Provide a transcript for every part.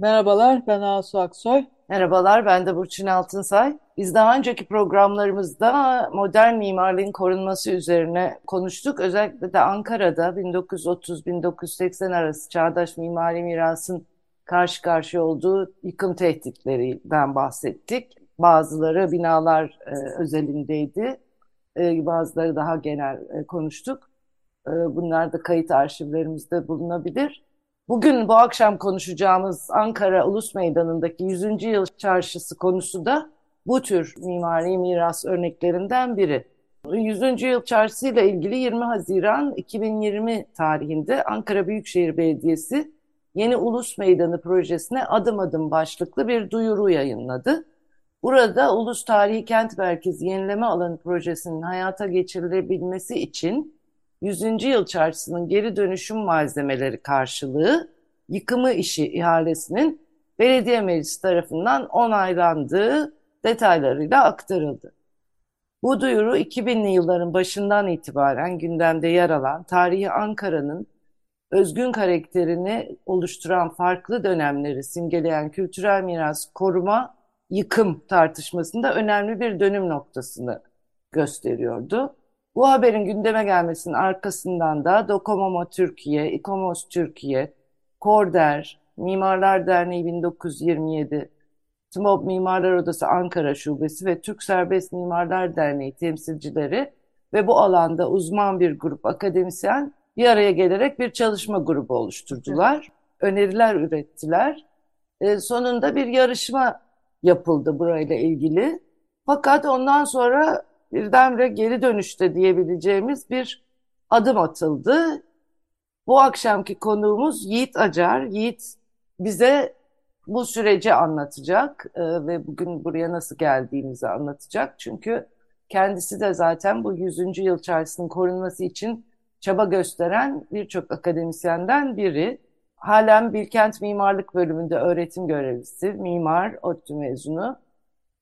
Merhabalar, ben Asu Aksoy. Merhabalar, ben de Burçin Altınsay. Biz daha önceki programlarımızda modern mimarlığın korunması üzerine konuştuk. Özellikle de Ankara'da 1930-1980 arası çağdaş mimari mirasın karşı karşıya olduğu yıkım tehditlerinden bahsettik. Bazıları binalar e, özelindeydi, e, bazıları daha genel e, konuştuk. E, bunlar da kayıt arşivlerimizde bulunabilir. Bugün bu akşam konuşacağımız Ankara Ulus Meydanı'ndaki 100. yıl çarşısı konusu da bu tür mimari miras örneklerinden biri. 100. yıl çarşısı ile ilgili 20 Haziran 2020 tarihinde Ankara Büyükşehir Belediyesi Yeni Ulus Meydanı projesine adım adım başlıklı bir duyuru yayınladı. Burada Ulus Tarihi Kent Merkezi Yenileme Alanı projesinin hayata geçirilebilmesi için 100. yıl çarşısının geri dönüşüm malzemeleri karşılığı yıkımı işi ihalesinin belediye meclisi tarafından onaylandığı detaylarıyla aktarıldı. Bu duyuru 2000'li yılların başından itibaren gündemde yer alan tarihi Ankara'nın özgün karakterini oluşturan farklı dönemleri simgeleyen kültürel miras koruma yıkım tartışmasında önemli bir dönüm noktasını gösteriyordu. Bu haberin gündeme gelmesinin arkasından da Dokomomo Türkiye, İkomos Türkiye, Korder, Mimarlar Derneği 1927, TMOB Mimarlar Odası Ankara Şubesi ve Türk Serbest Mimarlar Derneği temsilcileri ve bu alanda uzman bir grup akademisyen bir araya gelerek bir çalışma grubu oluşturdular. Öneriler ürettiler. E, sonunda bir yarışma yapıldı burayla ilgili. Fakat ondan sonra birdenbire geri dönüşte diyebileceğimiz bir adım atıldı. Bu akşamki konuğumuz Yiğit Acar. Yiğit bize bu süreci anlatacak e, ve bugün buraya nasıl geldiğimizi anlatacak. Çünkü kendisi de zaten bu 100. yıl çarşısının korunması için çaba gösteren birçok akademisyenden biri. Halen Bilkent Mimarlık Bölümünde öğretim görevlisi, mimar, ODTÜ mezunu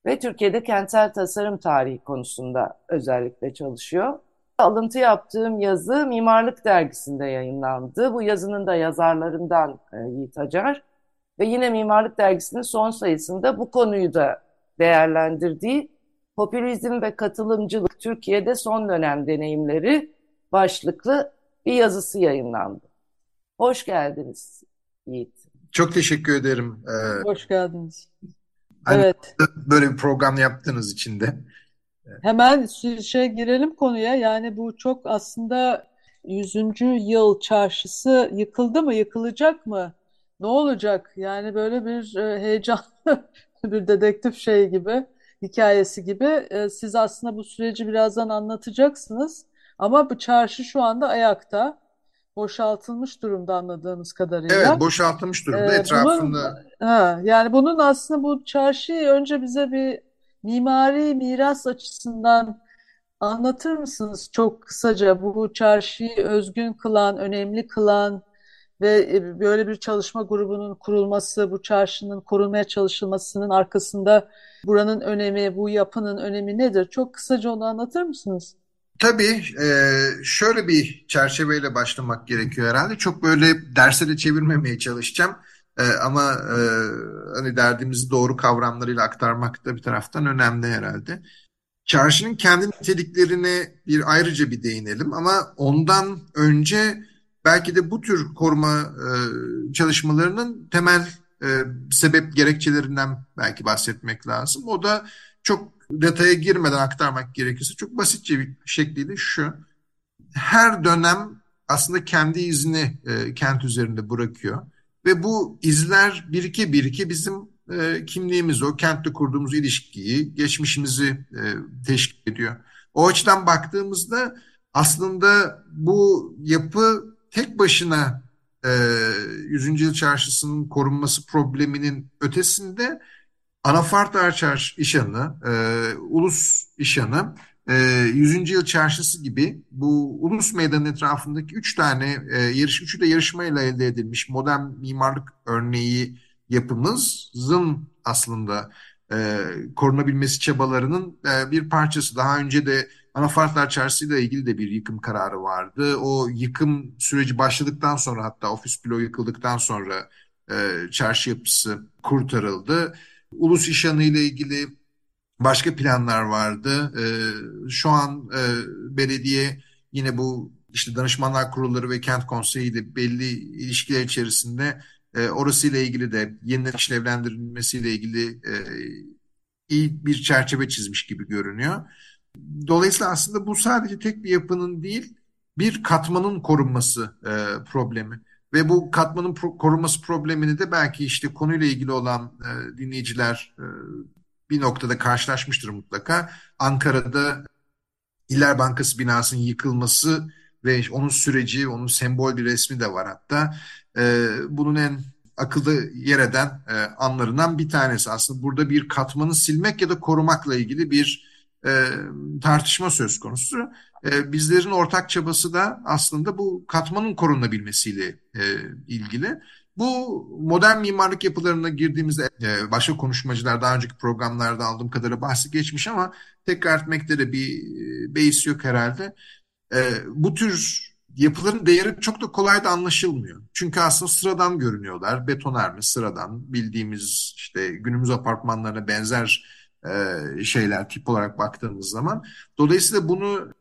ve Türkiye'de kentsel tasarım tarihi konusunda özellikle çalışıyor. Alıntı yaptığım yazı Mimarlık Dergisi'nde yayınlandı. Bu yazının da yazarlarından e, Yiğit Acar ve yine Mimarlık Dergisi'nin son sayısında bu konuyu da değerlendirdiği Popülizm ve Katılımcılık Türkiye'de Son Dönem Deneyimleri başlıklı bir yazısı yayınlandı. Hoş geldiniz Yiğit. Çok teşekkür ederim. Ee, Hoş geldiniz. Hani evet. Böyle bir program yaptığınız için de. Hemen şey girelim konuya. Yani bu çok aslında 100. yıl çarşısı yıkıldı mı, yıkılacak mı? Ne olacak? Yani böyle bir e, heyecanlı bir dedektif şey gibi, hikayesi gibi. E, siz aslında bu süreci birazdan anlatacaksınız. Ama bu çarşı şu anda ayakta boşaltılmış durumda anladığımız kadarıyla. Evet, boşaltılmış durumda ee, etrafında. Bunun, ha, yani bunun aslında bu çarşıyı önce bize bir mimari miras açısından anlatır mısınız çok kısaca bu çarşıyı özgün kılan, önemli kılan ve e, böyle bir çalışma grubunun kurulması, bu çarşının korunmaya çalışılmasının arkasında buranın önemi, bu yapının önemi nedir? Çok kısaca onu anlatır mısınız? Tabii e, şöyle bir çerçeveyle başlamak gerekiyor herhalde. Çok böyle derse de çevirmemeye çalışacağım. E, ama e, hani derdimizi doğru kavramlarıyla aktarmak da bir taraftan önemli herhalde. Çarşının kendi niteliklerine bir ayrıca bir değinelim ama ondan önce belki de bu tür koruma e, çalışmalarının temel e, sebep gerekçelerinden belki bahsetmek lazım. O da çok detaya girmeden aktarmak gerekirse çok basitçe bir şekliyle şu. Her dönem aslında kendi izini e, kent üzerinde bırakıyor. Ve bu izler birike birike bizim e, kimliğimizi, o kentle kurduğumuz ilişkiyi, geçmişimizi e, teşkil ediyor. O açıdan baktığımızda aslında bu yapı tek başına e, 100. yıl çarşısının korunması probleminin ötesinde Anafart Arçar işanı, e, Ulus işanı 100. Yıl Çarşısı gibi bu Ulus Meydanı etrafındaki üç tane yarış, üçü de yarışmayla elde edilmiş modern mimarlık örneği yapımızın aslında korunabilmesi çabalarının bir parçası. Daha önce de Anafartlar Çarşısı ile ilgili de bir yıkım kararı vardı. O yıkım süreci başladıktan sonra hatta ofis bloğu yıkıldıktan sonra çarşı yapısı kurtarıldı. Ulus İşanı ile ilgili başka planlar vardı. E, şu an e, belediye yine bu işte danışmanlar kurulları ve kent konseyi ile belli ilişkiler içerisinde e, orasıyla ilgili de yeniden işlevlendirilmesiyle ilgili e, iyi bir çerçeve çizmiş gibi görünüyor. Dolayısıyla aslında bu sadece tek bir yapının değil, bir katmanın korunması e, problemi. Ve bu katmanın pro korunması problemini de belki işte konuyla ilgili olan e, dinleyiciler e, bir noktada karşılaşmıştır mutlaka. Ankara'da İller Bankası binasının yıkılması ve onun süreci, onun sembol bir resmi de var hatta. E, bunun en akılda yer eden e, anlarından bir tanesi. Aslında burada bir katmanı silmek ya da korumakla ilgili bir e, tartışma söz konusu. E, bizlerin ortak çabası da aslında bu katmanın korunabilmesiyle e, ilgili. Bu modern mimarlık yapılarına girdiğimizde e, başka konuşmacılar daha önceki programlarda aldığım kadarıyla bahsi geçmiş ama tekrar etmekte de bir e, beis yok herhalde. E, bu tür yapıların değeri çok da kolay da anlaşılmıyor. Çünkü aslında sıradan görünüyorlar. Betonarme, sıradan bildiğimiz işte günümüz apartmanlarına benzer şeyler tip olarak baktığımız zaman. Dolayısıyla bunu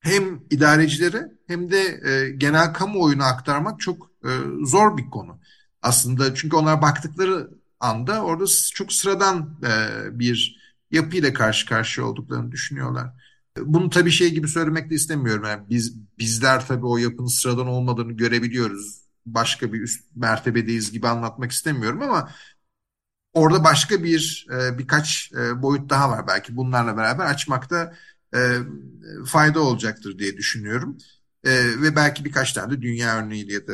hem idarecilere hem de e, genel kamuoyuna aktarmak çok e, zor bir konu. Aslında çünkü onlar baktıkları anda orada çok sıradan e, bir yapıyla karşı karşıya olduklarını düşünüyorlar. Bunu tabii şey gibi söylemek de istemiyorum. Yani biz bizler tabii o yapının sıradan olmadığını görebiliyoruz. Başka bir üst mertebedeyiz gibi anlatmak istemiyorum ama orada başka bir e, birkaç e, boyut daha var belki bunlarla beraber açmakta e, fayda olacaktır diye düşünüyorum. E, ve belki birkaç tane de dünya örneğiyle ya da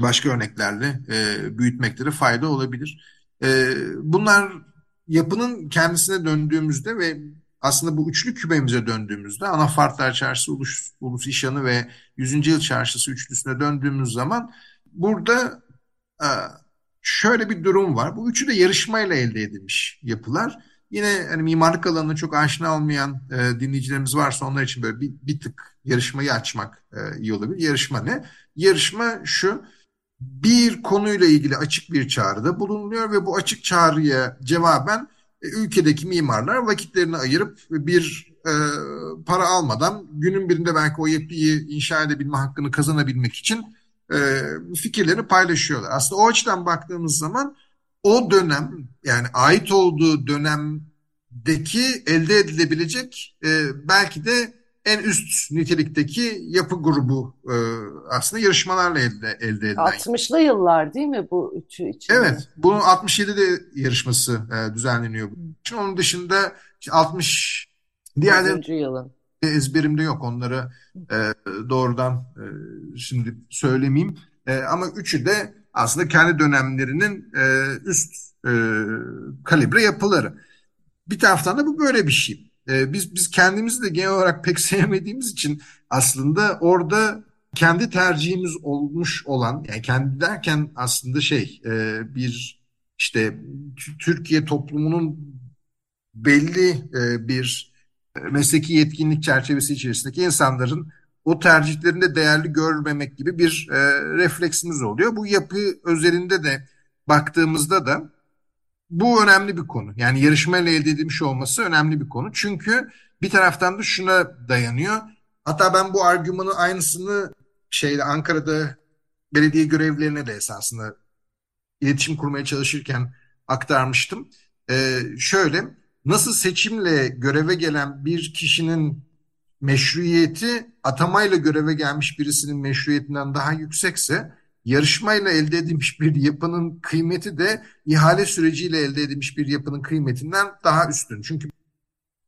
başka örneklerle e, büyütmekte de fayda olabilir. E, bunlar yapının kendisine döndüğümüzde ve aslında bu üçlü kümemize döndüğümüzde Anafartlar Çarşısı, Ulus, Ulus İşanı ve 100. Yıl Çarşısı üçlüsüne döndüğümüz zaman burada e, şöyle bir durum var. Bu üçü de yarışmayla elde edilmiş yapılar. Yine hani mimarlık alanına çok aşina olmayan e, dinleyicilerimiz varsa onlar için böyle bir, bir tık yarışmayı açmak e, iyi olabilir. Yarışma ne? Yarışma şu bir konuyla ilgili açık bir çağrıda bulunuyor ve bu açık çağrıya cevaben e, ülkedeki mimarlar vakitlerini ayırıp bir e, para almadan günün birinde belki o yapıyı inşa edebilme hakkını kazanabilmek için e, fikirlerini paylaşıyorlar. Aslında o açıdan baktığımız zaman o dönem yani ait olduğu dönemdeki elde edilebilecek e, belki de en üst nitelikteki yapı grubu e, aslında yarışmalarla elde, elde edilen. 60'lı yıllar değil mi bu üçü için? Evet. Bunun 67'de yarışması e, düzenleniyor. Şimdi onun dışında işte 60 diğerleri yılın. Ezberimde yok. Onları e, doğrudan e, şimdi söylemeyeyim. E, ama üçü de aslında kendi dönemlerinin e, üst e, kalibre yapıları. Bir taraftan da bu böyle bir şey. E, biz biz kendimizi de genel olarak pek sevmediğimiz için aslında orada kendi tercihimiz olmuş olan yani kendi derken aslında şey e, bir işte Türkiye toplumunun belli e, bir mesleki yetkinlik çerçevesi içerisindeki insanların o tercihlerinde değerli görmemek gibi bir e, refleksimiz oluyor. Bu yapı özelinde de baktığımızda da bu önemli bir konu. Yani yarışmayla elde edilmiş olması önemli bir konu. Çünkü bir taraftan da şuna dayanıyor. Hatta ben bu argümanı aynısını şeyde Ankara'da belediye görevlilerine de esasında iletişim kurmaya çalışırken aktarmıştım. Ee, şöyle nasıl seçimle göreve gelen bir kişinin meşruiyeti atamayla göreve gelmiş birisinin meşruiyetinden daha yüksekse yarışmayla elde edilmiş bir yapının kıymeti de ihale süreciyle elde edilmiş bir yapının kıymetinden daha üstün. Çünkü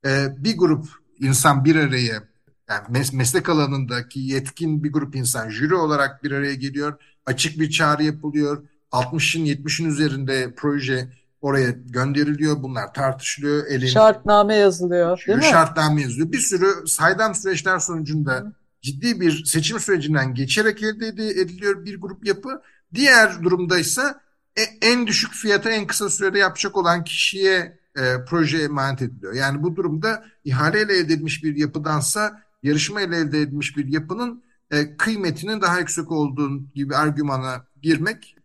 e, bir grup insan bir araya yani mes meslek alanındaki yetkin bir grup insan jüri olarak bir araya geliyor. Açık bir çağrı yapılıyor. 60'ın 70'in üzerinde proje oraya gönderiliyor. Bunlar tartışılıyor. Elin, Şartname yazılıyor, değil mi? Şartname yazılıyor. Bir sürü saydam süreçler sonucunda ciddi bir seçim sürecinden geçerek elde ediliyor bir grup yapı. Diğer durumda ise e, en düşük fiyata en kısa sürede yapacak olan kişiye e, proje emanet ediliyor. Yani bu durumda ihaleyle elde edilmiş bir yapıdansa yarışma ile elde edilmiş bir yapının e, kıymetinin daha yüksek olduğu gibi argümana girmek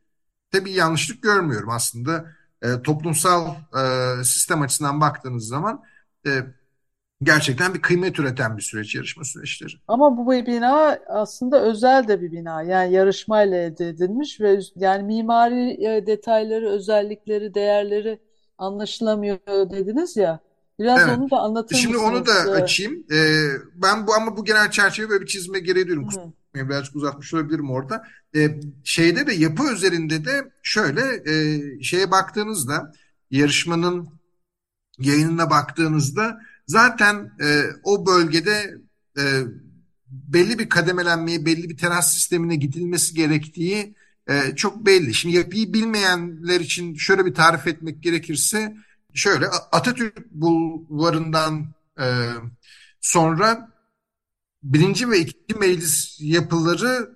tabii yanlışlık görmüyorum aslında. E, toplumsal e, sistem açısından baktığınız zaman e, gerçekten bir kıymet üreten bir süreç yarışma süreçleri. Ama bu bina aslında özel de bir bina. Yani yarışmayla elde edilmiş ve yani mimari e, detayları, özellikleri, değerleri anlaşılamıyor dediniz ya. Biraz Evet. onu da anlatır Şimdi onu da mısınız? açayım. E, ben bu ama bu genel çerçeve böyle bir çizme gereği duyuyorum. Birazcık uzatmış olabilirim orada. E, şeyde de yapı üzerinde de şöyle e, şeye baktığınızda yarışmanın yayınına baktığınızda zaten e, o bölgede e, belli bir kademelenmeye, belli bir teras sistemine gidilmesi gerektiği e, çok belli. Şimdi yapıyı bilmeyenler için şöyle bir tarif etmek gerekirse şöyle Atatürk Bulvarı'ndan e, sonra birinci ve ikinci meclis yapıları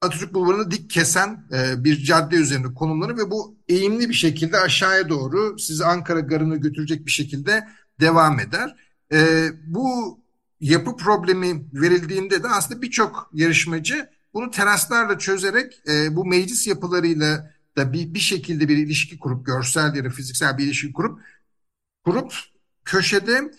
Atatürk Bulvarı'nı dik kesen e, bir cadde üzerinde konumları ve bu eğimli bir şekilde aşağıya doğru sizi Ankara Garı'na götürecek bir şekilde devam eder. E, bu yapı problemi verildiğinde de aslında birçok yarışmacı bunu teraslarla çözerek e, bu meclis yapılarıyla da bir, bir şekilde bir ilişki kurup görsel ya da fiziksel bir ilişki kurup kurup köşede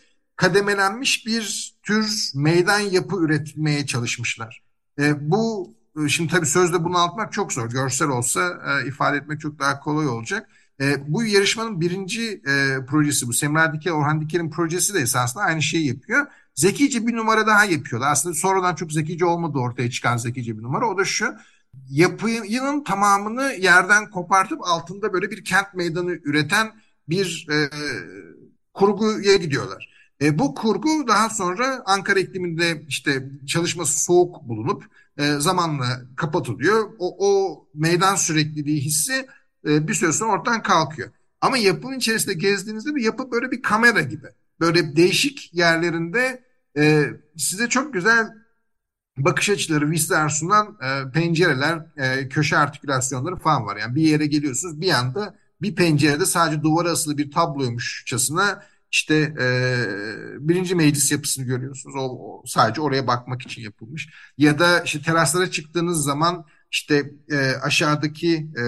kademelenmiş bir tür meydan yapı üretmeye çalışmışlar. E, bu e, şimdi tabii sözle bunu anlatmak çok zor. Görsel olsa e, ifade etmek çok daha kolay olacak. E, bu yarışmanın birinci e, projesi bu. Semra Diker, Orhan Diker'in projesi de esasında aynı şeyi yapıyor. Zekice bir numara daha yapıyorlar. Aslında sonradan çok zekice olmadı ortaya çıkan zekice bir numara. O da şu. Yapının tamamını yerden kopartıp altında böyle bir kent meydanı üreten bir e, kurguya gidiyorlar. E, bu kurgu daha sonra Ankara ikliminde işte çalışması soğuk bulunup e, zamanla kapatılıyor. O, o meydan sürekliliği hissi e, bir süre sonra ortadan kalkıyor. Ama yapının içerisinde gezdiğinizde bir yapı böyle bir kamera gibi. Böyle değişik yerlerinde e, size çok güzel bakış açıları, vistalar sunan e, pencereler, e, köşe artikülasyonları falan var. Yani bir yere geliyorsunuz bir anda bir pencerede sadece duvara asılı bir tabloymuşçasına işte e, birinci meclis yapısını görüyorsunuz. O, o sadece oraya bakmak için yapılmış. Ya da işte teraslara çıktığınız zaman işte e, aşağıdaki e,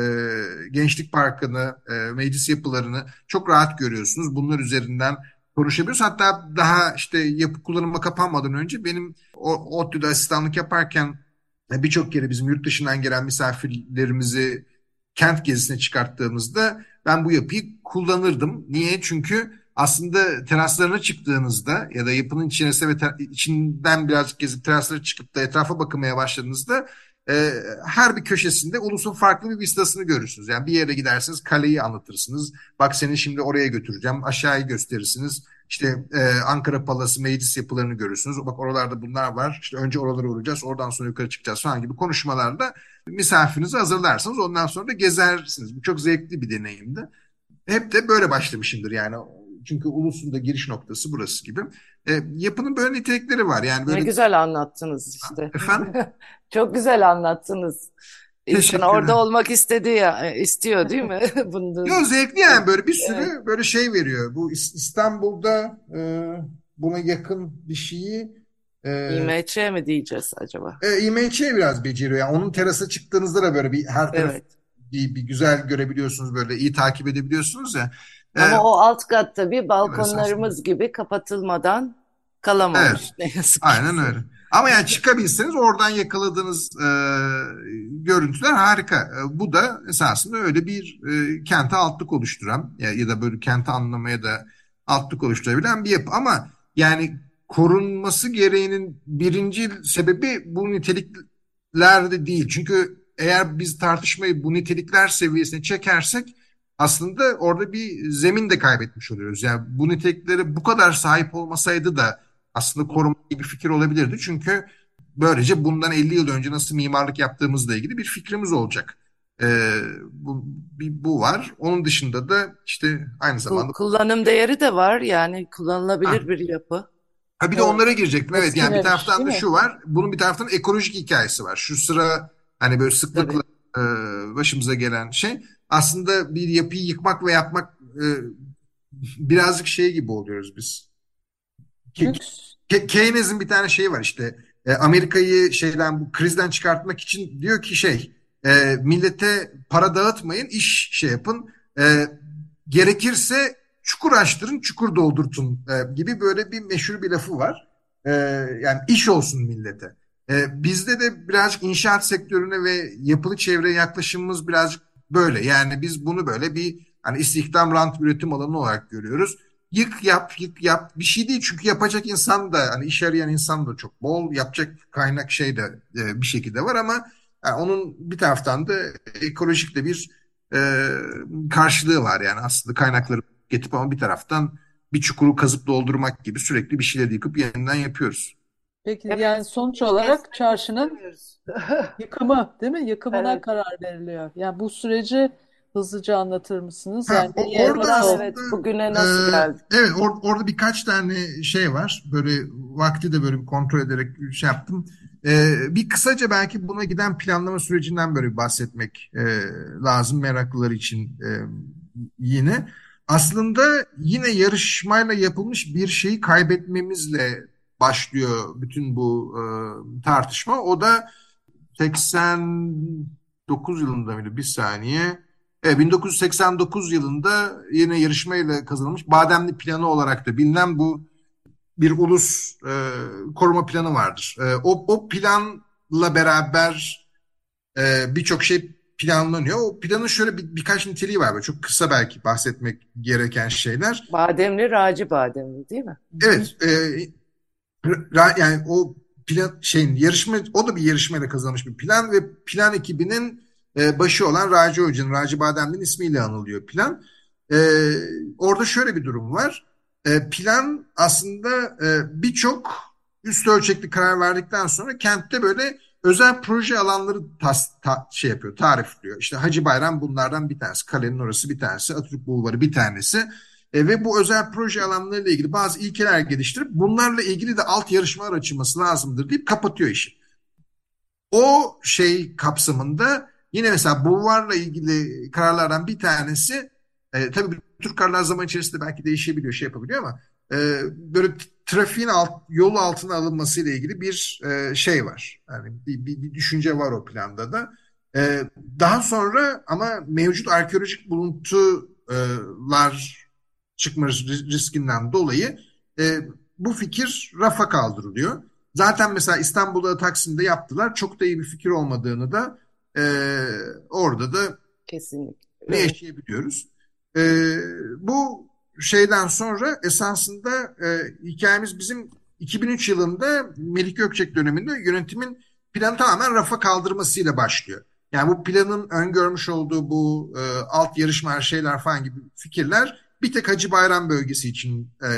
Gençlik Parkı'nı, e, meclis yapılarını çok rahat görüyorsunuz. Bunlar üzerinden konuşabiliyoruz. Hatta daha işte yapı kullanıma kapanmadan önce benim ODTÜ'de asistanlık yaparken birçok kere bizim yurt dışından gelen misafirlerimizi kent gezisine çıkarttığımızda ben bu yapıyı kullanırdım. Niye? Çünkü aslında teraslarına çıktığınızda ya da yapının içerisinde ve içinden birazcık gezip teraslara çıkıp da etrafa bakmaya başladığınızda e, her bir köşesinde ulusun farklı bir vistasını görürsünüz. Yani bir yere gidersiniz kaleyi anlatırsınız. Bak seni şimdi oraya götüreceğim. Aşağıyı gösterirsiniz. İşte e, Ankara Palası meclis yapılarını görürsünüz. Bak oralarda bunlar var. İşte önce oralara uğrayacağız. Oradan sonra yukarı çıkacağız falan gibi konuşmalarda misafirinizi hazırlarsınız. Ondan sonra da gezersiniz. Bu çok zevkli bir deneyimdi. Hep de böyle başlamışımdır yani. Çünkü ulusun da giriş noktası burası gibi. E, yapının böyle nitelikleri var. Yani böyle... Ne güzel anlattınız işte. Efendim? Çok güzel anlattınız. İnsan orada olmak istedi ya, istiyor değil mi? Bunu Yo zevkli yani böyle bir sürü Evet. böyle şey veriyor. Bu İs- İstanbul'da e, buna yakın bir şeyi e, IMÇ mi diyeceğiz acaba? e, İMÇ biraz beceriyor. Yani onun terasa çıktığınızda da böyle bir her tarafı Evet. bir, bir güzel görebiliyorsunuz böyle iyi takip edebiliyorsunuz ya. Ama o alt katta bir esasında. balkonlarımız gibi kapatılmadan kalamamış ne yazık ki. Aynen öyle. Ama yani çıkabilseniz oradan yakaladığınız e, görüntüler harika. E, bu da esasında öyle bir e, kente altlık oluşturan ya, ya da böyle kenti anlamaya da altlık oluşturabilen bir yapı. Ama yani korunması gereğinin birinci sebebi bu niteliklerde değil. Çünkü eğer biz tartışmayı bu nitelikler seviyesine çekersek aslında orada bir zemin de kaybetmiş oluyoruz. Yani bu niteliklere bu kadar sahip olmasaydı da aslında koruma gibi bir fikir olabilirdi. Çünkü böylece bundan 50 yıl önce nasıl mimarlık yaptığımızla ilgili bir fikrimiz olacak. E, bu, bir, bu var. Onun dışında da işte aynı zamanda... Kullanım değeri de var yani kullanılabilir ha. bir yapı. Ha bir de onlara girecektim. Evet yani bir taraftan da şu var. Bunun bir taraftan ekolojik hikayesi var. Şu sıra hani böyle sıklıkla e, başımıza gelen şey aslında bir yapıyı yıkmak ve yapmak e, birazcık şey gibi oluyoruz biz. Ke Keynes'in bir tane şeyi var işte e, Amerika'yı şeyden bu krizden çıkartmak için diyor ki şey e, millete para dağıtmayın iş şey yapın e, gerekirse çukur açtırın çukur doldurtun e, gibi böyle bir meşhur bir lafı var. E, yani iş olsun millete. E, bizde de birazcık inşaat sektörüne ve yapılı çevreye yaklaşımımız birazcık böyle. Yani biz bunu böyle bir hani istihdam rant üretim alanı olarak görüyoruz. Yık yap yık yap bir şey değil çünkü yapacak insan da hani iş arayan insan da çok bol yapacak kaynak şey de e, bir şekilde var ama yani onun bir taraftan da ekolojik de bir e, karşılığı var yani aslında kaynakları getirip ama bir taraftan bir çukuru kazıp doldurmak gibi sürekli bir şeyleri yıkıp yeniden yapıyoruz. Peki evet. yani sonuç olarak çarşının yıkımı değil mi? Yıkımına evet. karar veriliyor. Yani bu süreci hızlıca anlatır mısınız? Yani ha, orada aslında, evet, bugüne nasıl e, geldik? Evet or, orada birkaç tane şey var. Böyle vakti de böyle kontrol ederek şey yaptım. Ee, bir kısaca belki buna giden planlama sürecinden böyle bahsetmek e, lazım meraklılar için e, yine. Aslında yine yarışmayla yapılmış bir şeyi kaybetmemizle başlıyor bütün bu e, tartışma. O da 89 yılında mıydı? Bir saniye. E, 1989 yılında yine yarışmayla kazanılmış Bademli Planı olarak da bilinen bu bir ulus e, koruma planı vardır. E, o, o planla beraber e, birçok şey planlanıyor. O planın şöyle bir, birkaç niteliği var. Böyle çok kısa belki bahsetmek gereken şeyler. Bademli, Raci Bademli değil mi? Evet. E, yani o plan şeyin yarışma o da bir yarışmayla kazanmış bir plan ve plan ekibinin e, başı olan Raci Hoca'nın Raci Bademli'nin ismiyle anılıyor plan. E, orada şöyle bir durum var. E, plan aslında e, birçok üst ölçekli karar verdikten sonra kentte böyle özel proje alanları tas, ta, şey yapıyor, tarifliyor. İşte Hacı Bayram bunlardan bir tanesi, kalenin orası bir tanesi, Atatürk Bulvarı bir tanesi. E, ve bu özel proje alanlarıyla ilgili bazı ilkeler geliştirip bunlarla ilgili de alt yarışmalar açılması lazımdır deyip kapatıyor işi. O şey kapsamında yine mesela bulvarla ilgili kararlardan bir tanesi e, tabii Türk kararlar zaman içerisinde belki değişebiliyor, şey yapabiliyor ama e, böyle trafiğin alt, yol altına alınması ile ilgili bir e, şey var. Yani bir, bir, bir düşünce var o planda da. E, daha sonra ama mevcut arkeolojik buluntular çıkma riskinden dolayı e, bu fikir rafa kaldırılıyor. Zaten mesela İstanbul'da Taksim'de yaptılar. Çok da iyi bir fikir olmadığını da e, orada da kesinlikle ne yaşayabiliyoruz. E, bu şeyden sonra esasında e, hikayemiz bizim 2003 yılında Melik Gökçek döneminde yönetimin planı tamamen rafa kaldırmasıyla başlıyor. Yani bu planın öngörmüş olduğu bu e, alt yarışma şeyler falan gibi fikirler bir tek Hacı Bayram bölgesi için e,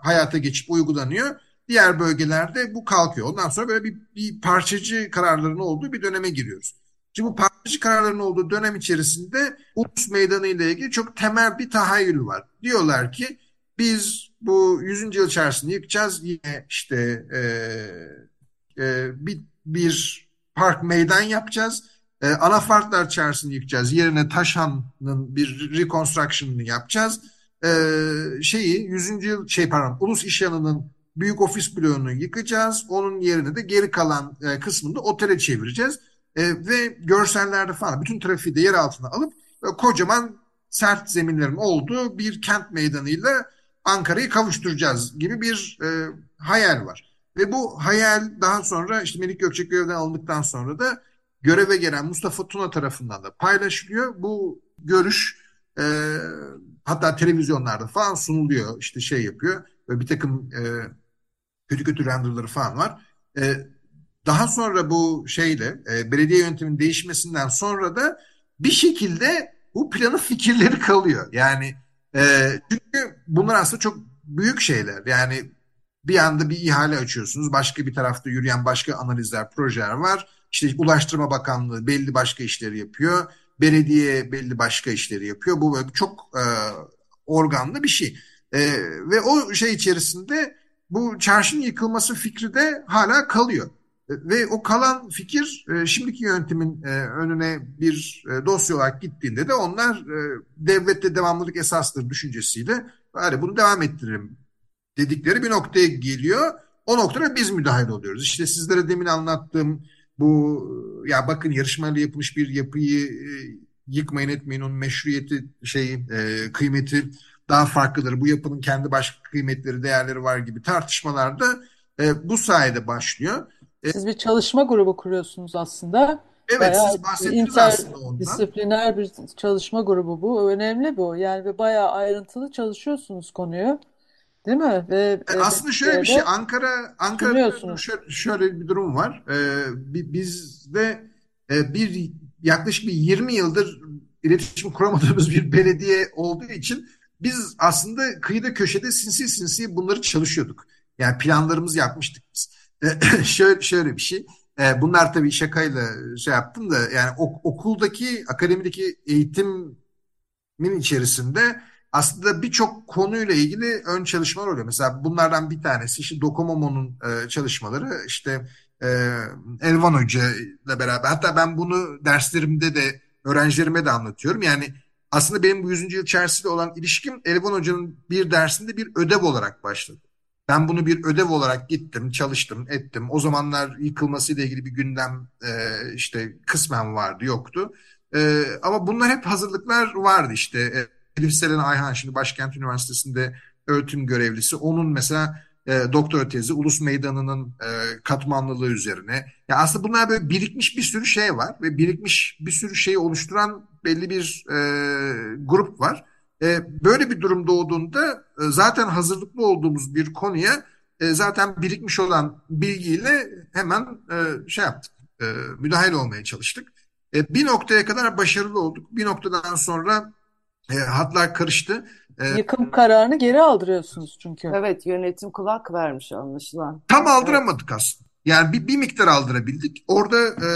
hayata geçip uygulanıyor. Diğer bölgelerde bu kalkıyor. Ondan sonra böyle bir, bir parçacı kararların olduğu bir döneme giriyoruz. Şimdi bu parçacı kararların olduğu dönem içerisinde Ulus Meydanı ile ilgili çok temel bir tahayyül var. Diyorlar ki biz bu 100. yıl içerisinde yıkacağız yine işte e, e, bir, bir park meydan yapacağız. E, anafartlar içerisinde yıkacağız. Yerine Taşhan'ın bir reconstruction'ını yapacağız e, şeyi 100. yıl şey pardon Ulus İşyanı'nın büyük ofis bloğunu yıkacağız. Onun yerine de geri kalan e, kısmını da otele çevireceğiz. E, ve görsellerde falan bütün trafiği de yer altına alıp e, kocaman sert zeminlerin olduğu bir kent meydanıyla Ankara'yı kavuşturacağız gibi bir e, hayal var. Ve bu hayal daha sonra işte Melik Gökçek görevden alındıktan sonra da göreve gelen Mustafa Tuna tarafından da paylaşılıyor. Bu görüş e, hatta televizyonlarda falan sunuluyor işte şey yapıyor ve bir takım e, kötü kötü renderları falan var. E, daha sonra bu şeyle e, belediye yönetiminin değişmesinden sonra da bir şekilde bu planın fikirleri kalıyor. Yani e, çünkü bunlar aslında çok büyük şeyler. Yani bir anda bir ihale açıyorsunuz. Başka bir tarafta yürüyen başka analizler, projeler var. İşte Ulaştırma Bakanlığı belli başka işleri yapıyor. Belediye belli başka işleri yapıyor. Bu böyle çok e, organlı bir şey. E, ve o şey içerisinde bu çarşının yıkılması fikri de hala kalıyor. E, ve o kalan fikir e, şimdiki yönetimin e, önüne bir dosya olarak gittiğinde de onlar devlette devamlılık esastır düşüncesiyle bari bunu devam ettirelim dedikleri bir noktaya geliyor. O noktada biz müdahil oluyoruz. İşte sizlere demin anlattığım bu ya bakın yarışmayla yapılmış bir yapıyı yıkmayın etmeyin onun meşruiyeti şey kıymeti daha farklıdır. Bu yapının kendi başka kıymetleri değerleri var gibi tartışmalarda bu sayede başlıyor. E, siz bir çalışma grubu kuruyorsunuz aslında. Evet, bayağı siz bahsettiniz aslında ondan. Disipliner bir çalışma grubu bu. Önemli bu. Yani ve bayağı ayrıntılı çalışıyorsunuz konuyu. Değil mi? Ve e, aslında şöyle bir şey Ankara Ankara'da şöyle, şöyle bir durum var. Ee, bizde e, bir yaklaşık bir 20 yıldır iletişim kuramadığımız bir belediye olduğu için biz aslında kıyıda köşede sinsi sinsi bunları çalışıyorduk. Yani planlarımızı yapmıştık biz. şöyle, şöyle bir şey. E, bunlar tabii şakayla şey yaptım da yani ok, okuldaki, akademideki eğitimin içerisinde aslında birçok konuyla ilgili ön çalışmalar oluyor. Mesela bunlardan bir tanesi işte Docomomo'nun e, çalışmaları işte e, Elvan Hoca ile beraber. Hatta ben bunu derslerimde de öğrencilerime de anlatıyorum. Yani aslında benim bu 100. yıl içerisinde olan ilişkim Elvan Hoca'nın bir dersinde bir ödev olarak başladı. Ben bunu bir ödev olarak gittim, çalıştım, ettim. O zamanlar yıkılmasıyla ilgili bir gündem e, işte kısmen vardı, yoktu. E, ama bunlar hep hazırlıklar vardı işte. Elif Selen Ayhan şimdi Başkent Üniversitesi'nde öğretim görevlisi. Onun mesela e, doktora tezi Ulus Meydanı'nın e, katmanlılığı üzerine. Ya aslında bunlar böyle birikmiş bir sürü şey var ve birikmiş bir sürü şeyi oluşturan belli bir e, grup var. E, böyle bir durum doğduğunda e, zaten hazırlıklı olduğumuz bir konuya e, zaten birikmiş olan bilgiyle hemen e, şey yaptık, e, müdahil olmaya çalıştık. E, bir noktaya kadar başarılı olduk. Bir noktadan sonra e, hatlar karıştı. E, Yıkım kararını geri aldırıyorsunuz çünkü. Evet, yönetim kulak vermiş anlaşılan. Tam aldıramadık aslında. Yani bir, bir miktar aldırabildik. Orada e,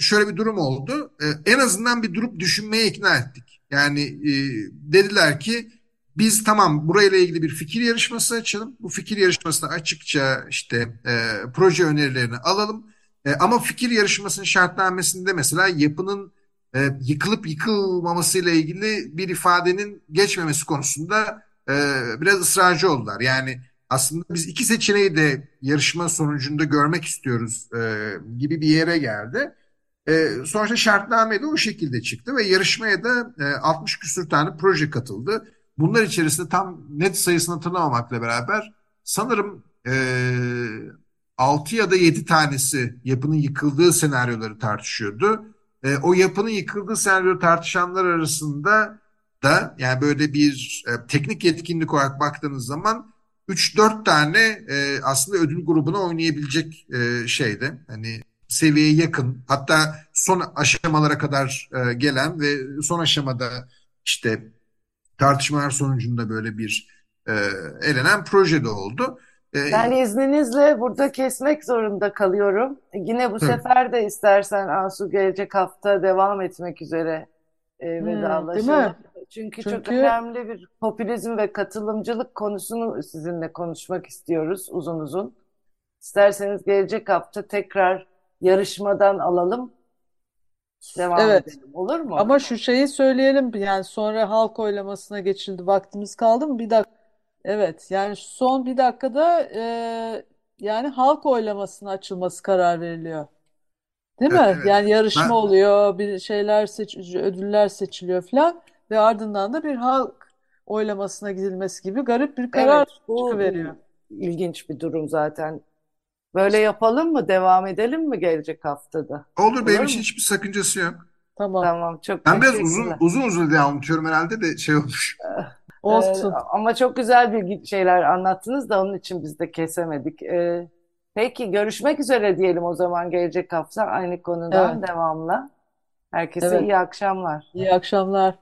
şöyle bir durum oldu. E, en azından bir durup düşünmeye ikna ettik. Yani e, dediler ki biz tamam burayla ilgili bir fikir yarışması açalım. Bu fikir yarışmasına açıkça işte e, proje önerilerini alalım. E, ama fikir yarışmasının şartnamesinde mesela yapının e, yıkılıp yıkılmamasıyla ilgili bir ifadenin geçmemesi konusunda e, biraz ısrarcı oldular. Yani aslında biz iki seçeneği de yarışma sonucunda görmek istiyoruz e, gibi bir yere geldi. E, sonuçta şartname de o şekilde çıktı ve yarışmaya da e, 60 küsür tane proje katıldı. Bunlar içerisinde tam net sayısını hatırlamamakla beraber sanırım e, 6 ya da 7 tanesi yapının yıkıldığı senaryoları tartışıyordu. E, o yapının yıkıldığı senaryo tartışanlar arasında da yani böyle bir e, teknik yetkinlik olarak baktığınız zaman 3-4 tane e, aslında ödül grubuna oynayabilecek e, şeydi. Hani seviyeye yakın hatta son aşamalara kadar e, gelen ve son aşamada işte tartışmalar sonucunda böyle bir e, elenen proje de oldu. E, ben izninizle burada kesmek zorunda kalıyorum. Yine bu Hı. sefer de istersen Asu gelecek hafta devam etmek üzere e, vedalaşalım. Çünkü, Çünkü çok önemli bir popülizm ve katılımcılık konusunu sizinle konuşmak istiyoruz uzun uzun. İsterseniz gelecek hafta tekrar yarışmadan alalım. Devam Evet. edelim. Olur mu? Ama şu şeyi söyleyelim yani sonra halk oylamasına geçildi. Vaktimiz kaldı mı? Bir dakika. Evet yani son bir dakikada e, yani halk oylamasına açılması karar veriliyor. Değil mi? Evet, evet. Yani yarışma Ben oluyor, bir şeyler seç, ödüller seçiliyor falan ve ardından da bir halk oylamasına gidilmesi gibi garip bir karar Evet, bu çıkıveriyor. ilginç bir durum zaten. Böyle yapalım mı? Devam edelim mi gelecek haftada? olur benim Olur için mu? hiçbir sakıncası yok. Tamam, Tamam, çok Ben biraz uzun teşekkürler. uzun uzun diye anlatıyorum herhalde de şey olmuş. Ee, olsun. ama çok güzel bir şeyler anlattınız da onun için biz de kesemedik. Ee, peki görüşmek üzere diyelim o zaman gelecek hafta aynı konudan Evet, devamla. Herkese evet. iyi akşamlar. İyi akşamlar.